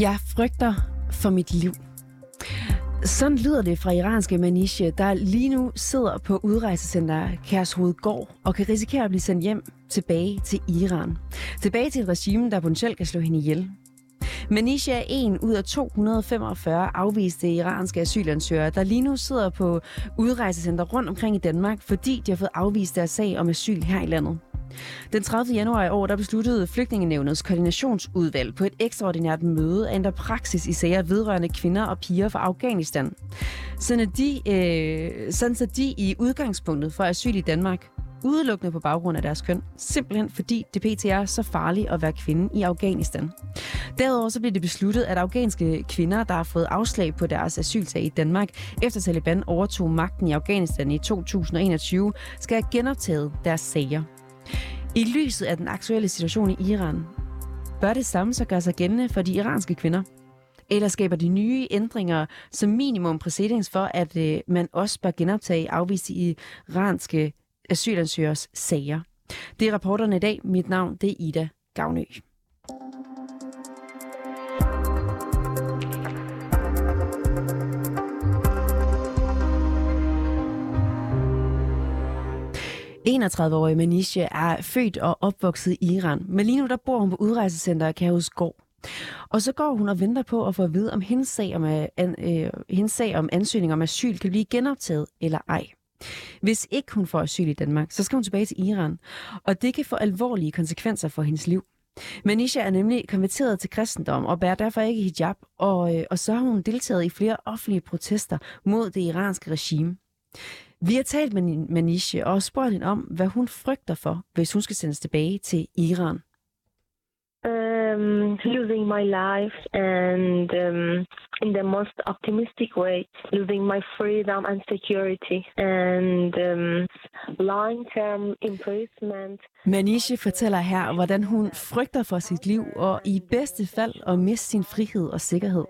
Jeg frygter for mit liv. Sådan lyder det fra iranske Maniche, der lige nu sidder på udrejsecenter Kærshovedgård og kan risikere at blive sendt hjem tilbage til Iran. Tilbage til et regime, der potentielt kan slå hende ihjel. Manisha er en ud af 245 afviste iranske asylansøgere, der lige nu sidder på udrejsecenter rundt omkring i Danmark, fordi de har fået afvist deres sag om asyl her i landet. Den 30. januar i år der besluttede Flygtningenævnets koordinationsudvalg på et ekstraordinært møde at ændre praksis i sager vedrørende kvinder og piger fra Afghanistan. Sådan, at de, øh, sådan så de i udgangspunktet for asyl i Danmark udelukkende på baggrund af deres køn, simpelthen fordi det pt. er så farligt at være kvinde i Afghanistan. Derudover så blev det besluttet, at afghanske kvinder, der har fået afslag på deres asylsag i Danmark, efter Taliban overtog magten i Afghanistan i 2021, skal have genoptaget deres sager. I lyset af den aktuelle situation i Iran, bør det samme så gøre sig gældende for de iranske kvinder? Eller skaber de nye ændringer som minimum præcedens for, at øh, man også bør genoptage afviste iranske asylansøgers sager? Det er rapporterne i dag. Mit navn det er Ida Gavnø. 31-årige Manisha er født og opvokset i Iran, men lige nu der bor hun på udrejsecenteret Kærhusgård. Og så går hun og venter på at få at vide, om hendes sag om, øh, an, øh, hendes sag om ansøgning om asyl kan blive genoptaget eller ej. Hvis ikke hun får asyl i Danmark, så skal hun tilbage til Iran, og det kan få alvorlige konsekvenser for hendes liv. Manisha er nemlig konverteret til kristendom og bærer derfor ikke hijab, og, øh, og så har hun deltaget i flere offentlige protester mod det iranske regime. Vi har talt med Manisha og spurgt hende om, hvad hun frygter for, hvis hun skal sendes tilbage til Iran. Um, losing my life and um, in the most optimistic way, losing my freedom and security and um, long-term imprisonment. Manisha fortæller her, hvordan hun frygter for sit liv og i bedste fald at miste sin frihed og sikkerhed.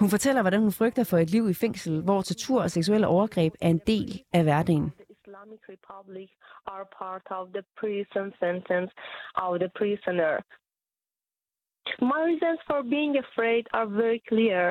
Hun fortæller, hvordan hun frygter for et liv i fængsel, hvor tortur og seksuelle overgreb er en del af hverdagen. Islamic Republic are part of the prison sentence of the prisoner. My reasons for being afraid are very clear.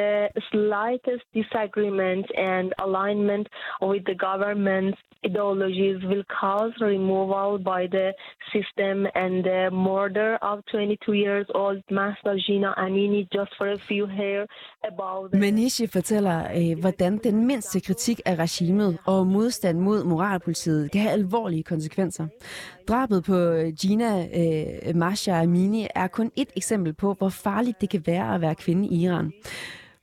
The slightest disagreement and alignment with the government's ideologies will cause removal by the system and the murder of 22 years old Mahsa Gina Amini just for a few hair about the... Manishi fortæller, øh, hvordan den mindste kritik af regimet og modstand mod moralpolitiet kan have alvorlige konsekvenser. Drabet på øh, Gina øh, Masha Amini er kun et eksempel på, hvor farligt det kan være at være kvinde i Iran.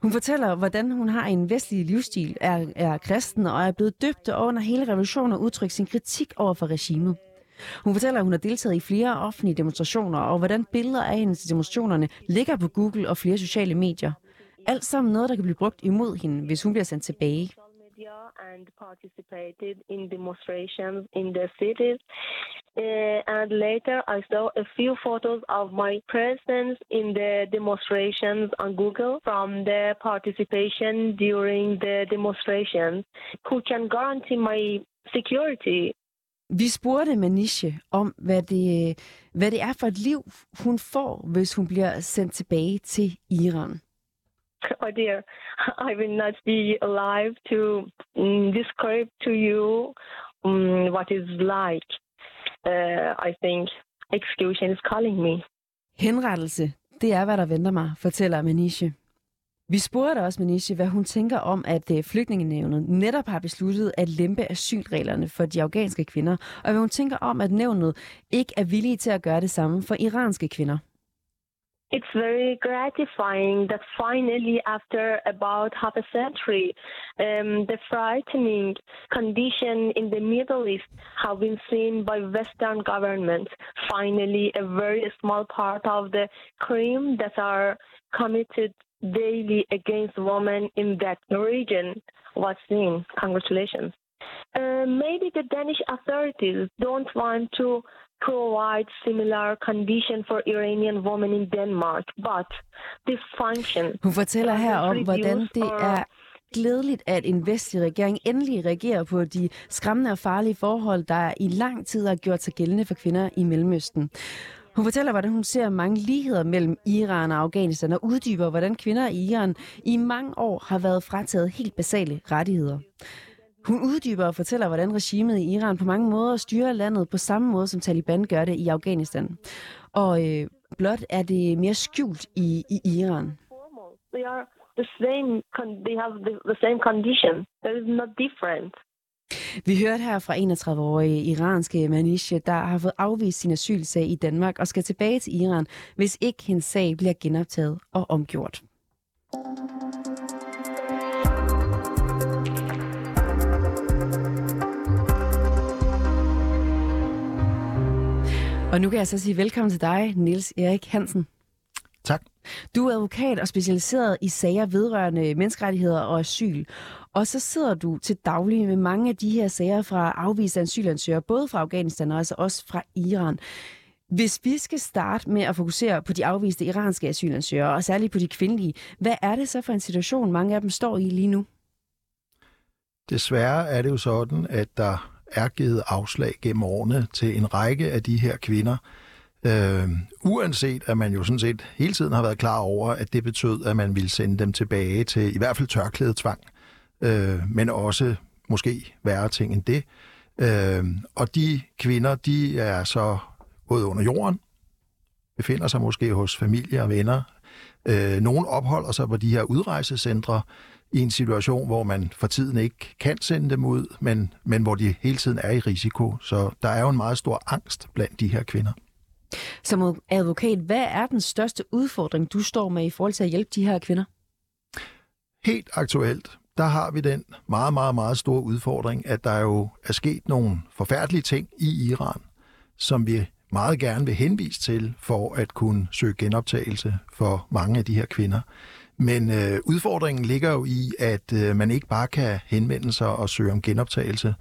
Hun fortæller, hvordan hun har en vestlig livsstil, er, er kristen og er blevet døbt og under hele revolutionen og udtrykt sin kritik over for regimet. Hun fortæller, at hun har deltaget i flere offentlige demonstrationer, og hvordan billeder af hendes demonstrationerne ligger på Google og flere sociale medier. Alt sammen noget, der kan blive brugt imod hende, hvis hun bliver sendt tilbage and participated in demonstrations in the cities. Uh, and later, I saw a few photos of my presence in the demonstrations on Google from the participation during the demonstrations. Who can guarantee my security? Vi spurgte Manisha om, hvad det, hvad det er for et liv, hun får, hvis hun bliver sendt tilbage til Iran. oh dear, I will not be alive to um, describe to you um, what is like. Uh, I think execution is calling me. Henrettelse, det er, hvad der venter mig, fortæller Manisha. Vi spurgte også Manisha, hvad hun tænker om, at øh, flygtningenævnet netop har besluttet at lempe asylreglerne for de afghanske kvinder, og hvad hun tænker om, at nævnet ikke er villige til at gøre det samme for iranske kvinder. It's very gratifying that finally, after about half a century, um, the frightening condition in the Middle East have been seen by Western governments. Finally, a very small part of the crime that are committed daily against women in that region was seen. Congratulations. Uh, maybe the Danish authorities don't want to provide similar condition for Iranian women in Denmark, but this function... Hun fortæller her om, hvordan det er glædeligt, at en vestlig regering endelig reagerer på de skræmmende og farlige forhold, der i lang tid har gjort sig gældende for kvinder i Mellemøsten. Hun fortæller, hvordan hun ser mange ligheder mellem Iran og Afghanistan, og uddyber, hvordan kvinder i Iran i mange år har været frataget helt basale rettigheder. Hun uddyber og fortæller, hvordan regimet i Iran på mange måder styrer landet på samme måde, som Taliban gør det i Afghanistan. Og øh, blot er det mere skjult i, i Iran. They are the same. They have the, the same condition. There is not different. Vi hørte her fra 31-årige iranske Manisha, der har fået afvist sin asylsag i Danmark og skal tilbage til Iran, hvis ikke hendes sag bliver genoptaget og omgjort. Og nu kan jeg så sige velkommen til dig, Niels Erik Hansen. Tak. Du er advokat og specialiseret i sager vedrørende menneskerettigheder og asyl. Og så sidder du til daglig med mange af de her sager fra afviste asylansøgere, både fra Afghanistan og altså også fra Iran. Hvis vi skal starte med at fokusere på de afviste iranske asylansøgere, og særligt på de kvindelige, hvad er det så for en situation, mange af dem står i lige nu? Desværre er det jo sådan, at der er givet afslag gennem årene til en række af de her kvinder, øh, uanset at man jo sådan set hele tiden har været klar over, at det betød, at man ville sende dem tilbage til i hvert fald tørklædet tvang, øh, men også måske værre ting end det. Øh, og de kvinder, de er så gået under jorden, befinder sig måske hos familie og venner. Øh, nogle opholder sig på de her udrejsecentre, i en situation, hvor man for tiden ikke kan sende dem ud, men, men hvor de hele tiden er i risiko. Så der er jo en meget stor angst blandt de her kvinder. Som advokat, hvad er den største udfordring, du står med i forhold til at hjælpe de her kvinder? Helt aktuelt, der har vi den meget, meget, meget store udfordring, at der jo er sket nogle forfærdelige ting i Iran, som vi meget gerne vil henvise til for at kunne søge genoptagelse for mange af de her kvinder. Men øh, udfordringen ligger jo i, at øh, man ikke bare kan henvende sig og søge om genoptagelse.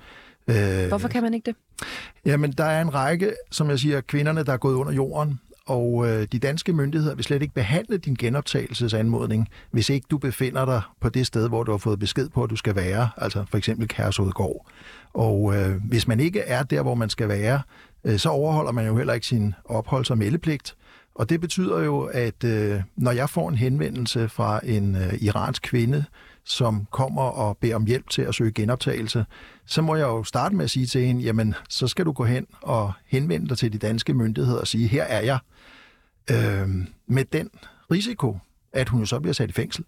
Øh, Hvorfor kan man ikke det? Jamen, der er en række, som jeg siger, kvinderne, der er gået under jorden, og øh, de danske myndigheder vil slet ikke behandle din genoptagelsesanmodning, hvis ikke du befinder dig på det sted, hvor du har fået besked på, at du skal være, altså for eksempel Kærshovedgård. Og øh, hvis man ikke er der, hvor man skal være, øh, så overholder man jo heller ikke sin opholds- og meldepligt, og det betyder jo, at øh, når jeg får en henvendelse fra en øh, iransk kvinde, som kommer og beder om hjælp til at søge genoptagelse, så må jeg jo starte med at sige til hende, jamen, så skal du gå hen og henvende dig til de danske myndigheder og sige, her er jeg, øh, med den risiko, at hun jo så bliver sat i fængsel.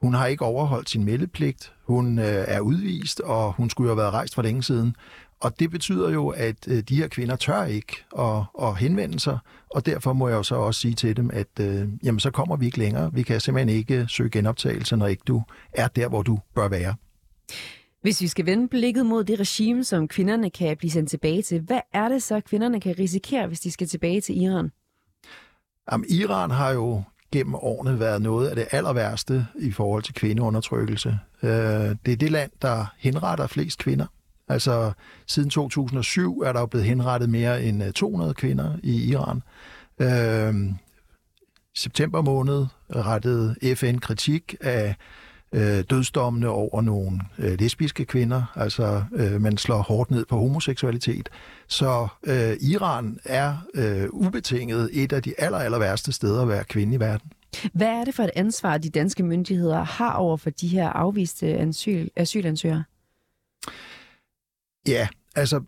Hun har ikke overholdt sin meldepligt, hun øh, er udvist, og hun skulle jo have været rejst for længe siden. Og det betyder jo, at øh, de her kvinder tør ikke at, at henvende sig, og derfor må jeg jo så også sige til dem, at øh, jamen, så kommer vi ikke længere. Vi kan simpelthen ikke søge genoptagelse, når ikke du er der, hvor du bør være. Hvis vi skal vende blikket mod det regime, som kvinderne kan blive sendt tilbage til, hvad er det så, kvinderne kan risikere, hvis de skal tilbage til Iran? Jamen, Iran har jo gennem årene været noget af det aller værste i forhold til kvindeundertrykkelse. Øh, det er det land, der henretter flest kvinder. Altså siden 2007 er der jo blevet henrettet mere end øh, 200 kvinder i Iran. Øh, september måned rettede FN kritik af øh, dødsdommene over nogle øh, lesbiske kvinder. Altså øh, man slår hårdt ned på homoseksualitet. Så øh, Iran er øh, ubetinget et af de aller, aller værste steder at være kvinde i verden. Hvad er det for et ansvar, de danske myndigheder har over for de her afviste asyl, asylansøgere? Ja, altså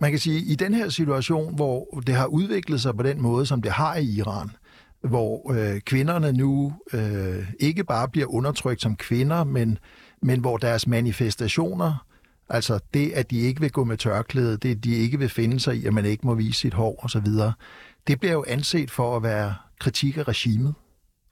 man kan sige, i den her situation, hvor det har udviklet sig på den måde, som det har i Iran, hvor øh, kvinderne nu øh, ikke bare bliver undertrykt som kvinder, men, men hvor deres manifestationer, altså det, at de ikke vil gå med tørklæde, det, at de ikke vil finde sig i, at man ikke må vise sit hår osv., det bliver jo anset for at være kritik af regimet.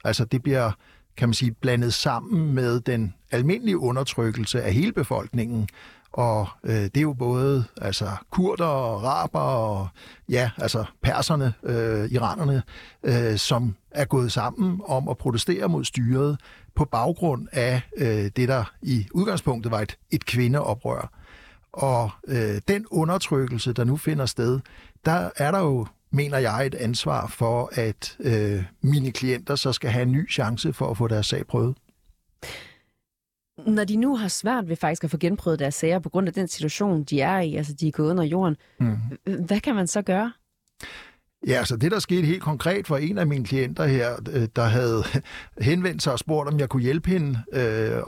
Altså det bliver, kan man sige, blandet sammen med den almindelige undertrykkelse af hele befolkningen, og øh, det er jo både altså kurder og araber og ja, altså perserne, øh, iranerne, øh, som er gået sammen om at protestere mod styret på baggrund af øh, det, der i udgangspunktet var et, et kvindeoprør. Og øh, den undertrykkelse, der nu finder sted, der er der jo mener jeg, et ansvar for, at øh, mine klienter så skal have en ny chance for at få deres sag prøvet. Når de nu har svært ved faktisk at få genprøvet deres sager på grund af den situation, de er i, altså de er gået under jorden, mm. hvad kan man så gøre? Ja, altså det, der skete helt konkret for en af mine klienter her, øh, der havde henvendt sig og spurgt, om jeg kunne hjælpe hende, øh,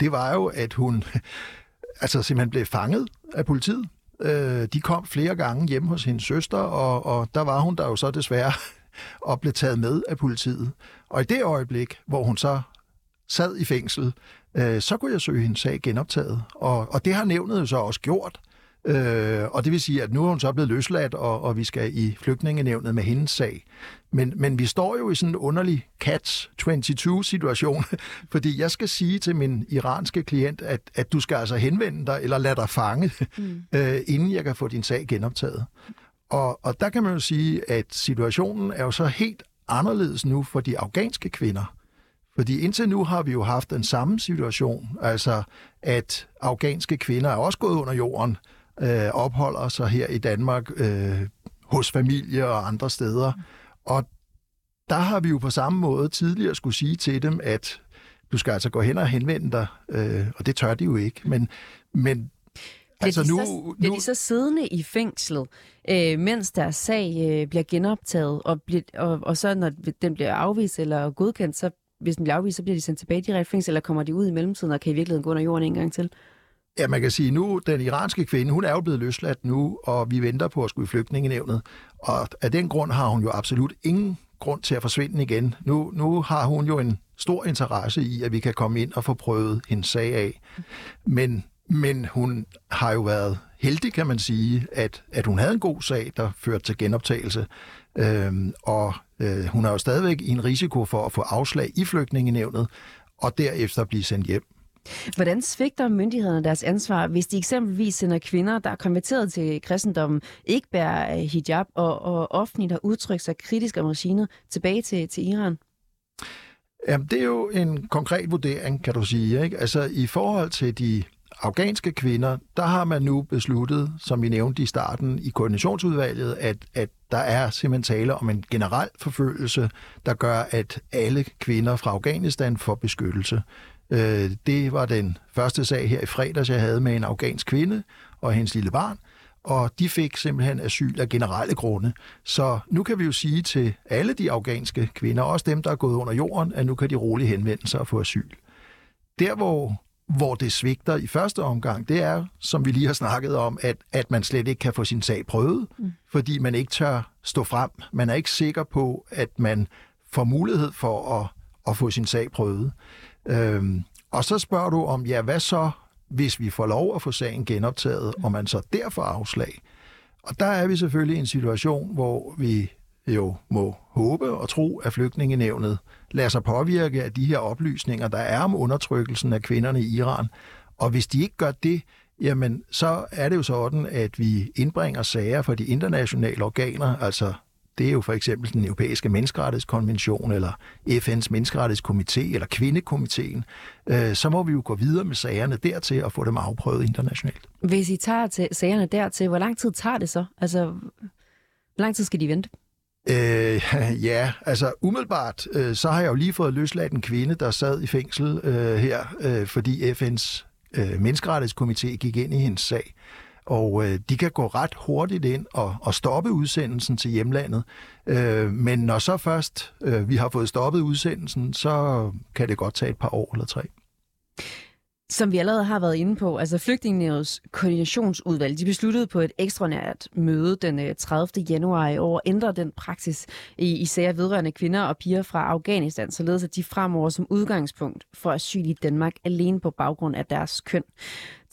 det var jo, at hun altså simpelthen blev fanget af politiet. Øh, de kom flere gange hjem hos hendes søster, og, og der var hun der jo så desværre og blev taget med af politiet. Og i det øjeblik, hvor hun så sad i fængsel, så kunne jeg søge hendes sag genoptaget. Og, og det har nævnet jo så også gjort. Øh, og det vil sige, at nu er hun så blevet løsladt, og, og vi skal i flygtningenævnet med hendes sag. Men, men vi står jo i sådan en underlig catch-22-situation, fordi jeg skal sige til min iranske klient, at, at du skal altså henvende dig, eller lade dig fange, mm. øh, inden jeg kan få din sag genoptaget. Og, og der kan man jo sige, at situationen er jo så helt anderledes nu for de afghanske kvinder. Fordi indtil nu har vi jo haft den samme situation, altså at afghanske kvinder er også gået under jorden, øh, opholder sig her i Danmark øh, hos familie og andre steder. Og der har vi jo på samme måde tidligere skulle sige til dem, at du skal altså gå hen og henvende dig, øh, og det tør de jo ikke. Men, men Altså bliver, de nu, så, bliver nu... de så siddende i fængslet, øh, mens deres sag øh, bliver genoptaget, og, bliver, og, og så når den bliver afvist eller godkendt, så hvis den bliver afvist, så bliver de sendt tilbage direkte fængsel, eller kommer de ud i mellemtiden og kan i virkeligheden gå under jorden en gang til? Ja, man kan sige nu, den iranske kvinde, hun er jo blevet løsladt nu, og vi venter på at skulle i flygtningenævnet. Og af den grund har hun jo absolut ingen grund til at forsvinde igen. Nu, nu har hun jo en stor interesse i, at vi kan komme ind og få prøvet hendes sag af. Men, men hun har jo været heldig, kan man sige, at, at hun havde en god sag, der førte til genoptagelse. Øhm, og øh, hun er jo stadigvæk i en risiko for at få afslag i flygtningenævnet, og derefter blive sendt hjem. Hvordan svigter myndighederne deres ansvar, hvis de eksempelvis sender kvinder, der er konverteret til kristendommen, ikke bærer øh, hijab og, og offentligt har udtrykt sig kritisk om regimet tilbage til, til Iran? Jamen, det er jo en konkret vurdering, kan du sige. Ikke? Altså, i forhold til de afghanske kvinder, der har man nu besluttet, som vi nævnte i starten i koordinationsudvalget, at, at der er simpelthen tale om en generel forfølgelse, der gør, at alle kvinder fra Afghanistan får beskyttelse. Øh, det var den første sag her i fredags, jeg havde med en afghansk kvinde og hendes lille barn, og de fik simpelthen asyl af generelle grunde. Så nu kan vi jo sige til alle de afghanske kvinder, også dem, der er gået under jorden, at nu kan de roligt henvende sig og få asyl. Der, hvor, hvor det svigter i første omgang, det er, som vi lige har snakket om, at, at man slet ikke kan få sin sag prøvet, mm. fordi man ikke tør stå frem. Man er ikke sikker på, at man får mulighed for at, at få sin sag prøvet. Øhm, og så spørger du om, ja, hvad så, hvis vi får lov at få sagen genoptaget, og man så derfor afslag? Og der er vi selvfølgelig i en situation, hvor vi jo må håbe og tro, at flygtningenevnet lader sig påvirke af de her oplysninger, der er om undertrykkelsen af kvinderne i Iran. Og hvis de ikke gør det, jamen så er det jo sådan, at vi indbringer sager for de internationale organer, altså det er jo for eksempel den europæiske menneskerettighedskonvention, eller FN's menneskerettighedskomité, eller kvindekomiteen. Øh, så må vi jo gå videre med sagerne dertil og få dem afprøvet internationalt. Hvis I tager til sagerne dertil, hvor lang tid tager det så? Altså, hvor lang tid skal de vente? Øh, ja, altså umiddelbart, øh, så har jeg jo lige fået løsladt en kvinde, der sad i fængsel øh, her, øh, fordi FN's øh, menneskerettighedskomité gik ind i hendes sag. Og øh, de kan gå ret hurtigt ind og, og stoppe udsendelsen til hjemlandet. Øh, men når så først øh, vi har fået stoppet udsendelsen, så kan det godt tage et par år eller tre. Som vi allerede har været inde på, altså Flygtningenævnets koordinationsudvalg, de besluttede på et ekstraordinært møde den øh, 30. Januar i år at ændre den praksis i, i sager vedrørende kvinder og piger fra Afghanistan, således at de fremover som udgangspunkt får asyl i Danmark alene på baggrund af deres køn.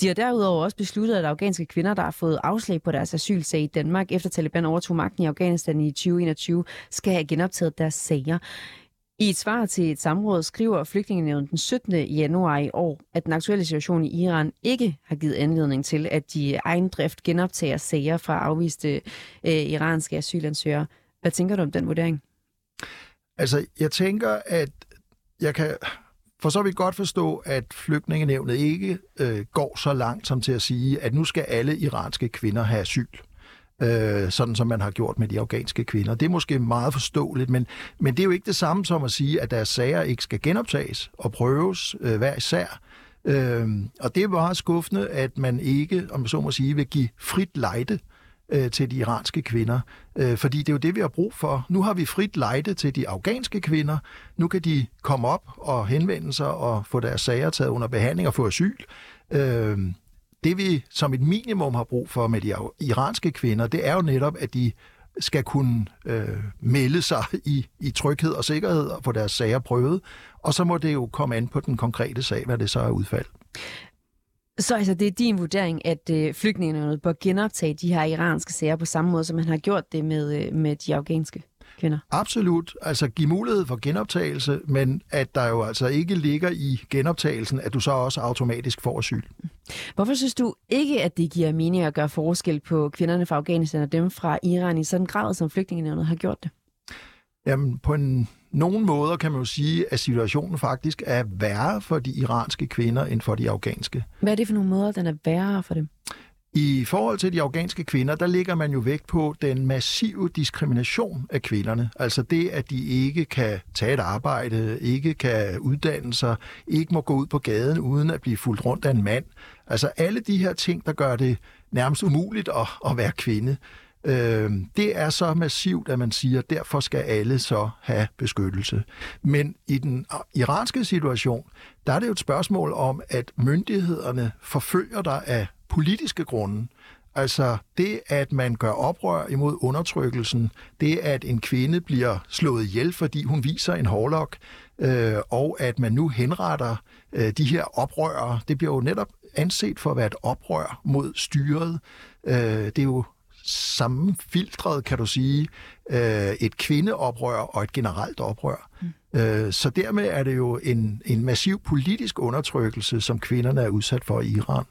De har derudover også besluttet, at afghanske kvinder, der har fået afslag på deres asylsag i Danmark, efter Taliban overtog magten i Afghanistan i 2021, skal have genoptaget deres sager. I et svar til et samråd skriver Flygtningenævnet den 17. januar i år, at den aktuelle situation i Iran ikke har givet anledning til, at de egen drift genoptager sager fra afviste øh, iranske asylansøgere. Hvad tænker du om den vurdering? Altså, jeg tænker, at jeg kan for så vidt vi godt forstå, at flygtningenævnet ikke øh, går så langt som til at sige, at nu skal alle iranske kvinder have asyl øh, sådan som man har gjort med de afghanske kvinder. Det er måske meget forståeligt, men, men det er jo ikke det samme som at sige, at deres sager ikke skal genoptages og prøves øh, hver især. Øh, og det er meget skuffende, at man ikke, om så må sige, vil give frit lejde øh, til de iranske kvinder. Øh, fordi det er jo det, vi har brug for. Nu har vi frit lejde til de afghanske kvinder. Nu kan de komme op og henvende sig og få deres sager taget under behandling og få asyl. Øh, det vi som et minimum har brug for med de iranske kvinder, det er jo netop, at de skal kunne øh, melde sig i, i tryghed og sikkerhed og få deres sager prøvet. Og så må det jo komme an på den konkrete sag, hvad det så er udfald. Så altså, det er din vurdering, at øh, flygtningene bør genoptage de her iranske sager på samme måde, som man har gjort det med, øh, med de afghanske kvinder? Absolut. Altså give mulighed for genoptagelse, men at der jo altså ikke ligger i genoptagelsen, at du så også automatisk får asyl. Hvorfor synes du ikke, at det giver mening at gøre forskel på kvinderne fra Afghanistan og dem fra Iran i sådan grad, som flygtningenævnet har gjort det? Jamen, på en, nogen måder kan man jo sige, at situationen faktisk er værre for de iranske kvinder end for de afghanske. Hvad er det for nogle måder, den er værre for dem? I forhold til de afghanske kvinder, der ligger man jo vægt på den massive diskrimination af kvinderne. Altså det, at de ikke kan tage et arbejde, ikke kan uddanne sig, ikke må gå ud på gaden uden at blive fuldt rundt af en mand. Altså alle de her ting, der gør det nærmest umuligt at, at være kvinde. Øh, det er så massivt, at man siger, at derfor skal alle så have beskyttelse. Men i den iranske situation, der er det jo et spørgsmål om, at myndighederne forfølger dig af politiske grunde. Altså det, at man gør oprør imod undertrykkelsen, det, at en kvinde bliver slået ihjel, fordi hun viser en hårlok, øh, og at man nu henretter øh, de her oprørere, det bliver jo netop anset for at være et oprør mod styret. Øh, det er jo sammenfiltret, kan du sige, øh, et kvindeoprør og et generelt oprør. Mm. Øh, så dermed er det jo en, en massiv politisk undertrykkelse, som kvinderne er udsat for i Iran.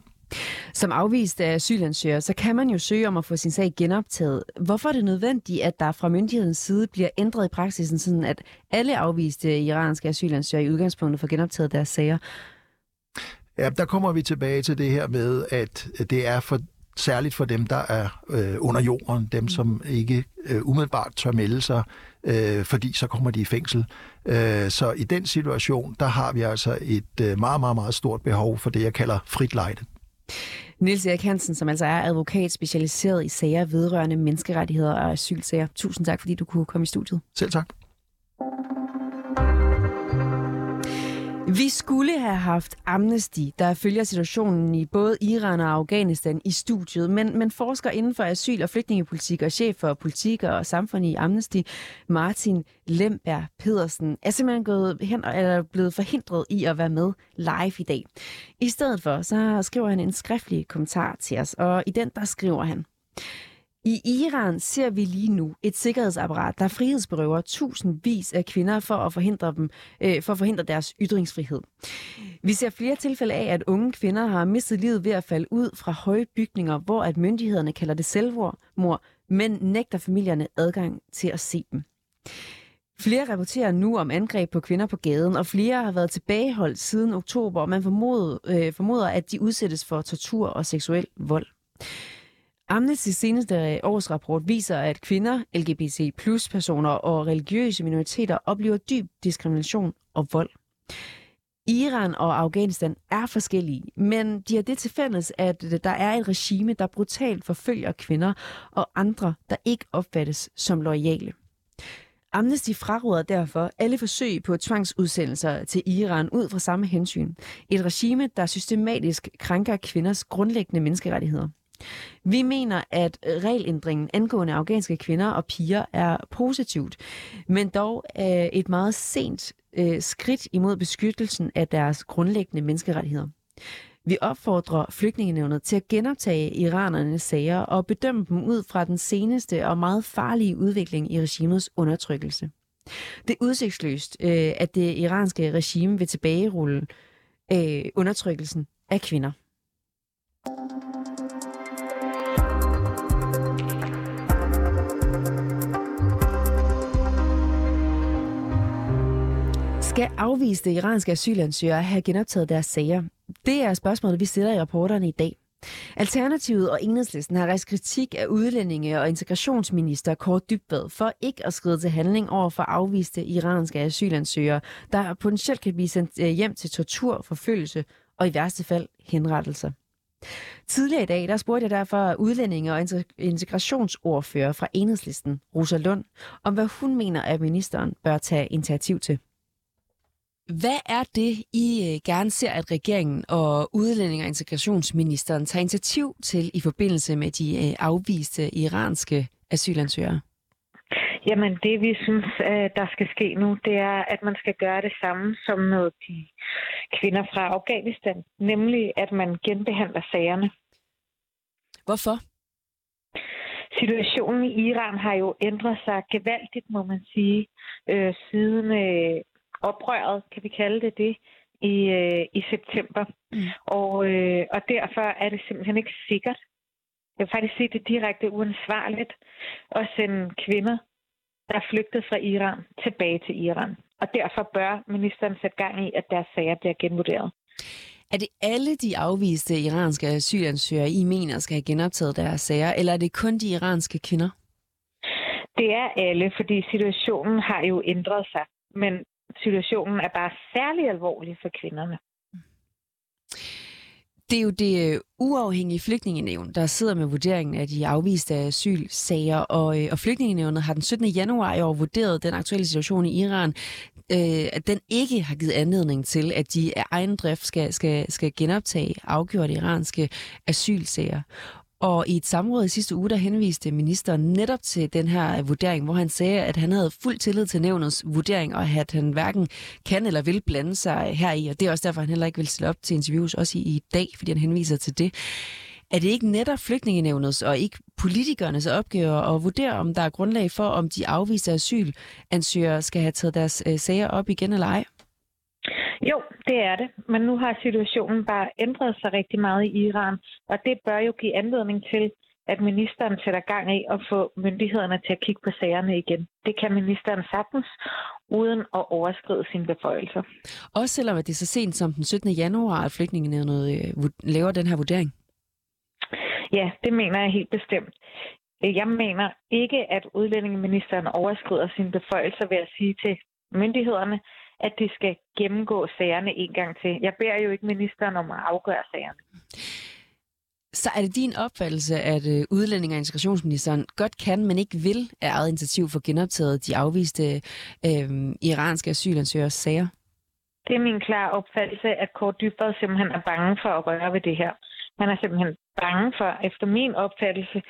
Som afvist af asylansøger, så kan man jo søge om at få sin sag genoptaget. Hvorfor er det nødvendigt, at der fra myndighedens side bliver ændret i praksisen, sådan at alle afviste iranske asylansøgere i udgangspunktet får genoptaget deres sager? Ja, der kommer vi tilbage til det her med, at det er for særligt for dem, der er øh, under jorden, dem som ikke øh, umiddelbart tør melde sig, øh, fordi så kommer de i fængsel. Øh, så i den situation, der har vi altså et øh, meget, meget, meget stort behov for det, jeg kalder frit lejde. Niels Erik Hansen, som altså er advokat specialiseret i sager vedrørende menneskerettigheder og asylsager. Tusind tak, fordi du kunne komme i studiet. Selv tak. Vi skulle have haft Amnesty, der følger situationen i både Iran og Afghanistan i studiet, men, men forsker inden for asyl- og flygtningepolitik og chef for politik og samfund i Amnesty, Martin Lemberg Pedersen, er simpelthen gået hen, eller blevet forhindret i at være med live i dag. I stedet for, så skriver han en skriftlig kommentar til os, og i den der skriver han, i Iran ser vi lige nu et sikkerhedsapparat, der frihedsberøver tusindvis af kvinder for at forhindre dem, øh, for at forhindre deres ytringsfrihed. Vi ser flere tilfælde af, at unge kvinder har mistet livet ved at falde ud fra høje bygninger, hvor at myndighederne kalder det selvmord, men nægter familierne adgang til at se dem. Flere rapporterer nu om angreb på kvinder på gaden, og flere har været tilbageholdt siden oktober, og man formoder, øh, formoder, at de udsættes for tortur og seksuel vold. Amnesty seneste øh, årsrapport viser, at kvinder, LGBT plus personer og religiøse minoriteter oplever dyb diskrimination og vold. Iran og Afghanistan er forskellige, men de har det til fælles, at øh, der er et regime, der brutalt forfølger kvinder og andre, der ikke opfattes som loyale. Amnesty fraråder derfor alle forsøg på tvangsudsendelser til Iran ud fra samme hensyn. Et regime, der systematisk krænker kvinders grundlæggende menneskerettigheder. Vi mener, at øh, regelændringen angående afghanske kvinder og piger er positivt, men dog øh, et meget sent øh, skridt imod beskyttelsen af deres grundlæggende menneskerettigheder. Vi opfordrer flygtningenævnet til at genoptage iranernes sager og bedømme dem ud fra den seneste og meget farlige udvikling i regimets undertrykkelse. Det er udsigtsløst, øh, at det iranske regime vil tilbagerulle øh, undertrykkelsen af kvinder. Skal afviste iranske asylansøgere have genoptaget deres sager? Det er spørgsmålet, vi stiller i rapporterne i dag. Alternativet og Enhedslisten har rejst kritik af udlændinge- og integrationsminister Kåre Dybvad for ikke at skride til handling over for afviste iranske asylansøgere, der potentielt kan blive sendt øh, hjem til tortur, forfølgelse og i værste fald henrettelser. Tidligere i dag, der spurgte jeg derfor udlændinge- og integrationsordfører fra Enhedslisten, Rosa Lund, om hvad hun mener, at ministeren bør tage initiativ til. Hvad er det, I øh, gerne ser, at regeringen og udlænding- og integrationsministeren tager initiativ til i forbindelse med de øh, afviste iranske asylansøgere? Jamen, det vi synes, øh, der skal ske nu, det er, at man skal gøre det samme som med de kvinder fra Afghanistan, nemlig at man genbehandler sagerne. Hvorfor? Situationen i Iran har jo ændret sig gevaldigt, må man sige, øh, siden øh, oprøret, kan vi kalde det det, i, øh, i september. Mm. Og, øh, og derfor er det simpelthen ikke sikkert. Jeg vil faktisk sige, det er direkte uansvarligt at sende kvinder, der er flygtet fra Iran, tilbage til Iran. Og derfor bør ministeren sætte gang i, at deres sager bliver genvurderet. Er det alle de afviste iranske asylansøgere, I mener skal have genoptaget deres sager, eller er det kun de iranske kvinder? Det er alle, fordi situationen har jo ændret sig. Men situationen er bare særlig alvorlig for kvinderne. Det er jo det øh, uafhængige flygtningenevn, der sidder med vurderingen af de afviste asylsager, og, øh, og flygtningenevnet har den 17. januar i år vurderet den aktuelle situation i Iran, øh, at den ikke har givet anledning til, at de af egen drift skal, skal, skal genoptage afgjorte iranske asylsager. Og i et samråd i sidste uge, der henviste ministeren netop til den her vurdering, hvor han sagde, at han havde fuld tillid til nævnets vurdering, og at han hverken kan eller vil blande sig heri. Og det er også derfor, han heller ikke vil stille op til interviews, også i, i dag, fordi han henviser til det. Er det ikke netop flygtningenevnets og ikke politikernes opgave at vurdere, om der er grundlag for, om de afviste asylansøgere skal have taget deres øh, sager op igen eller ej? Jo, det er det. Men nu har situationen bare ændret sig rigtig meget i Iran, og det bør jo give anledning til, at ministeren sætter gang i at få myndighederne til at kigge på sagerne igen. Det kan ministeren sagtens, uden at overskride sine beføjelser. Også selvom det er så sent som den 17. januar, at flygtningenævnet øh, laver den her vurdering? Ja, det mener jeg helt bestemt. Jeg mener ikke, at udlændingeministeren overskrider sine beføjelser ved at sige til myndighederne, at de skal gennemgå sagerne en gang til. Jeg beder jo ikke ministeren om at afgøre sagerne. Så er det din opfattelse, at øh, udlænding- og integrationsministeren godt kan, men ikke vil af eget initiativ for genoptaget de afviste øh, iranske asylansøgers sager? Det er min klare opfattelse, at Kåre Dybvad simpelthen er bange for at røre ved det her. Man er simpelthen bange for, efter min opfattelse,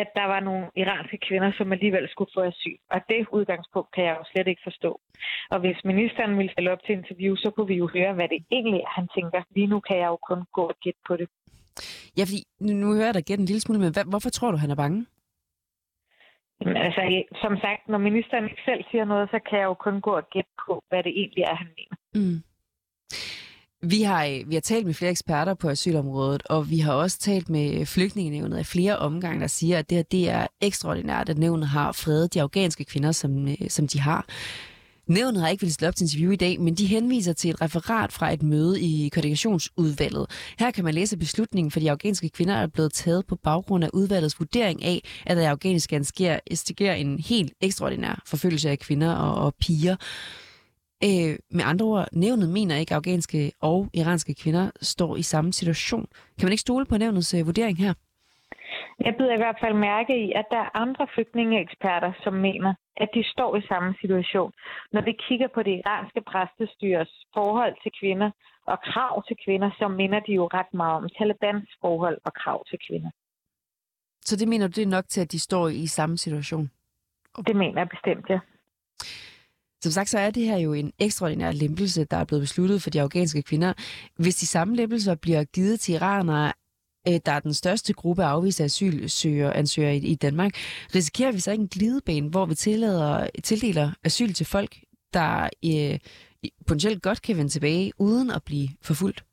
at der var nogle iranske kvinder, som alligevel skulle få asyl. Og det udgangspunkt kan jeg jo slet ikke forstå. Og hvis ministeren ville stille op til interview, så kunne vi jo høre, hvad det egentlig er, han tænker. Lige nu kan jeg jo kun gå og gætte på det. Ja, fordi nu hører jeg dig gætte en lille smule, men hvad, hvorfor tror du, han er bange? Jamen, altså, som sagt, når ministeren ikke selv siger noget, så kan jeg jo kun gå og gætte på, hvad det egentlig er, han mener. Mm. Vi har, øh, vi har talt med flere eksperter på asylområdet, og vi har også talt med flygtningenævnet af flere omgange, der siger, at det her det er ekstraordinært, at nævnet har fredet de afghanske kvinder, som, øh, som de har. Nævnet har ikke ville stille op til interview i dag, men de henviser til et referat fra et møde i koordinationsudvalget. Her kan man læse beslutningen for de afghanske kvinder er blevet taget på baggrund af udvalgets vurdering af, at der i Afghanistan sker, sker en helt ekstraordinær forfølgelse af kvinder og, og piger. Øh, med andre ord, nævnet mener ikke, at afghanske og iranske kvinder står i samme situation. Kan man ikke stole på nævnets øh, vurdering her? Jeg byder i hvert fald mærke i, at der er andre flygtningeeksperter, som mener, at de står i samme situation. Når vi kigger på det iranske præstestyres forhold til kvinder og krav til kvinder, så minder de jo ret meget om Talibans forhold og krav til kvinder. Så det mener du, det er nok til, at de står i samme situation? Det mener jeg bestemt, ja. Som sagt, så er det her jo en ekstraordinær lempelse, der er blevet besluttet for de afghanske kvinder. Hvis de samme lempelser bliver givet til iranere, øh, der er den største gruppe af afviste asylsøgere i, i Danmark, risikerer vi så ikke en glidebane, hvor vi tillader, tildeler asyl til folk, der øh, potentielt godt kan vende tilbage, uden at blive forfulgt?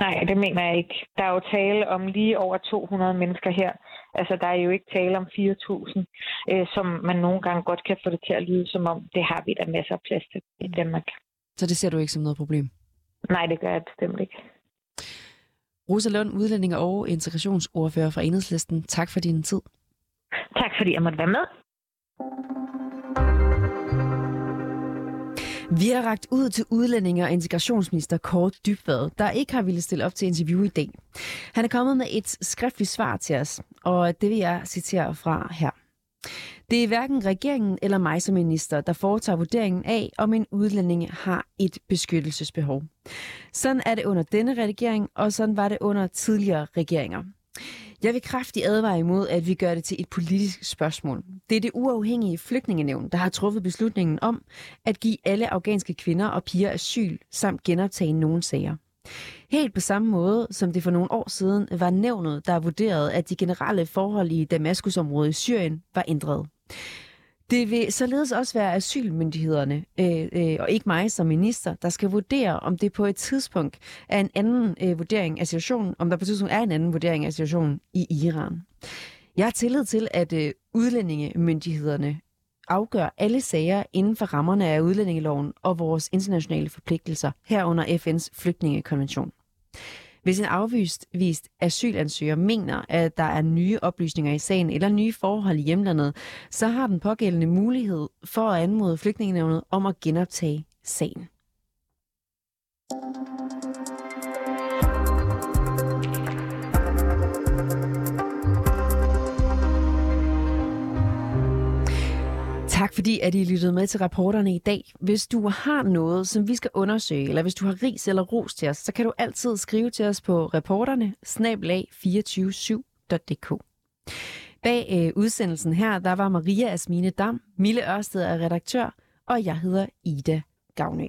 Nej, det mener jeg ikke. Der er jo tale om lige over 200 mennesker her. Altså, der er jo ikke tale om 4.000, øh, som man nogle gange godt kan få det til at lyde som om, det har vi da masser af plads til i Danmark. Så det ser du ikke som noget problem? Nej, det gør jeg bestemt ikke. Rosa Lund, udlænding og integrationsordfører fra Enhedslisten. Tak for din tid. Tak fordi jeg måtte være med. Vi har ragt ud til udlændinge- og integrationsminister Kort Dybvad, der ikke har ville stille op til interview i dag. Han er kommet med et skriftligt svar til os, og det vil jeg citere fra her. Det er hverken regeringen eller mig som minister, der foretager vurderingen af, om en udlænding har et beskyttelsesbehov. Sådan er det under denne regering, og sådan var det under tidligere regeringer. Jeg vil kraftigt advare imod, at vi gør det til et politisk spørgsmål. Det er det uafhængige flygtningenævn, der har truffet beslutningen om at give alle afghanske kvinder og piger asyl samt genoptage nogle sager. Helt på samme måde, som det for nogle år siden var nævnet, der vurderede, at de generelle forhold i Damaskusområdet i Syrien var ændret. Det vil således også være asylmyndighederne, øh, øh, og ikke mig som minister, der skal vurdere, om det på et tidspunkt er en anden øh, vurdering af situationen, om der på et tidspunkt er en anden vurdering af situationen i Iran. Jeg har tillid til, at øh, udlændingemyndighederne afgør alle sager inden for rammerne af udlændingeloven og vores internationale forpligtelser, herunder FN's flygtningekonvention. Hvis en afvist vist asylansøger mener, at der er nye oplysninger i sagen eller nye forhold i hjemlandet, så har den pågældende mulighed for at anmode flygtningenævnet om at genoptage sagen. Tak fordi, at I lyttede med til rapporterne i dag. Hvis du har noget, som vi skal undersøge, eller hvis du har ris eller ros til os, så kan du altid skrive til os på reporterne 247dk Bag øh, udsendelsen her, der var Maria Asmine Dam, Mille Ørsted er redaktør, og jeg hedder Ida Gavnø.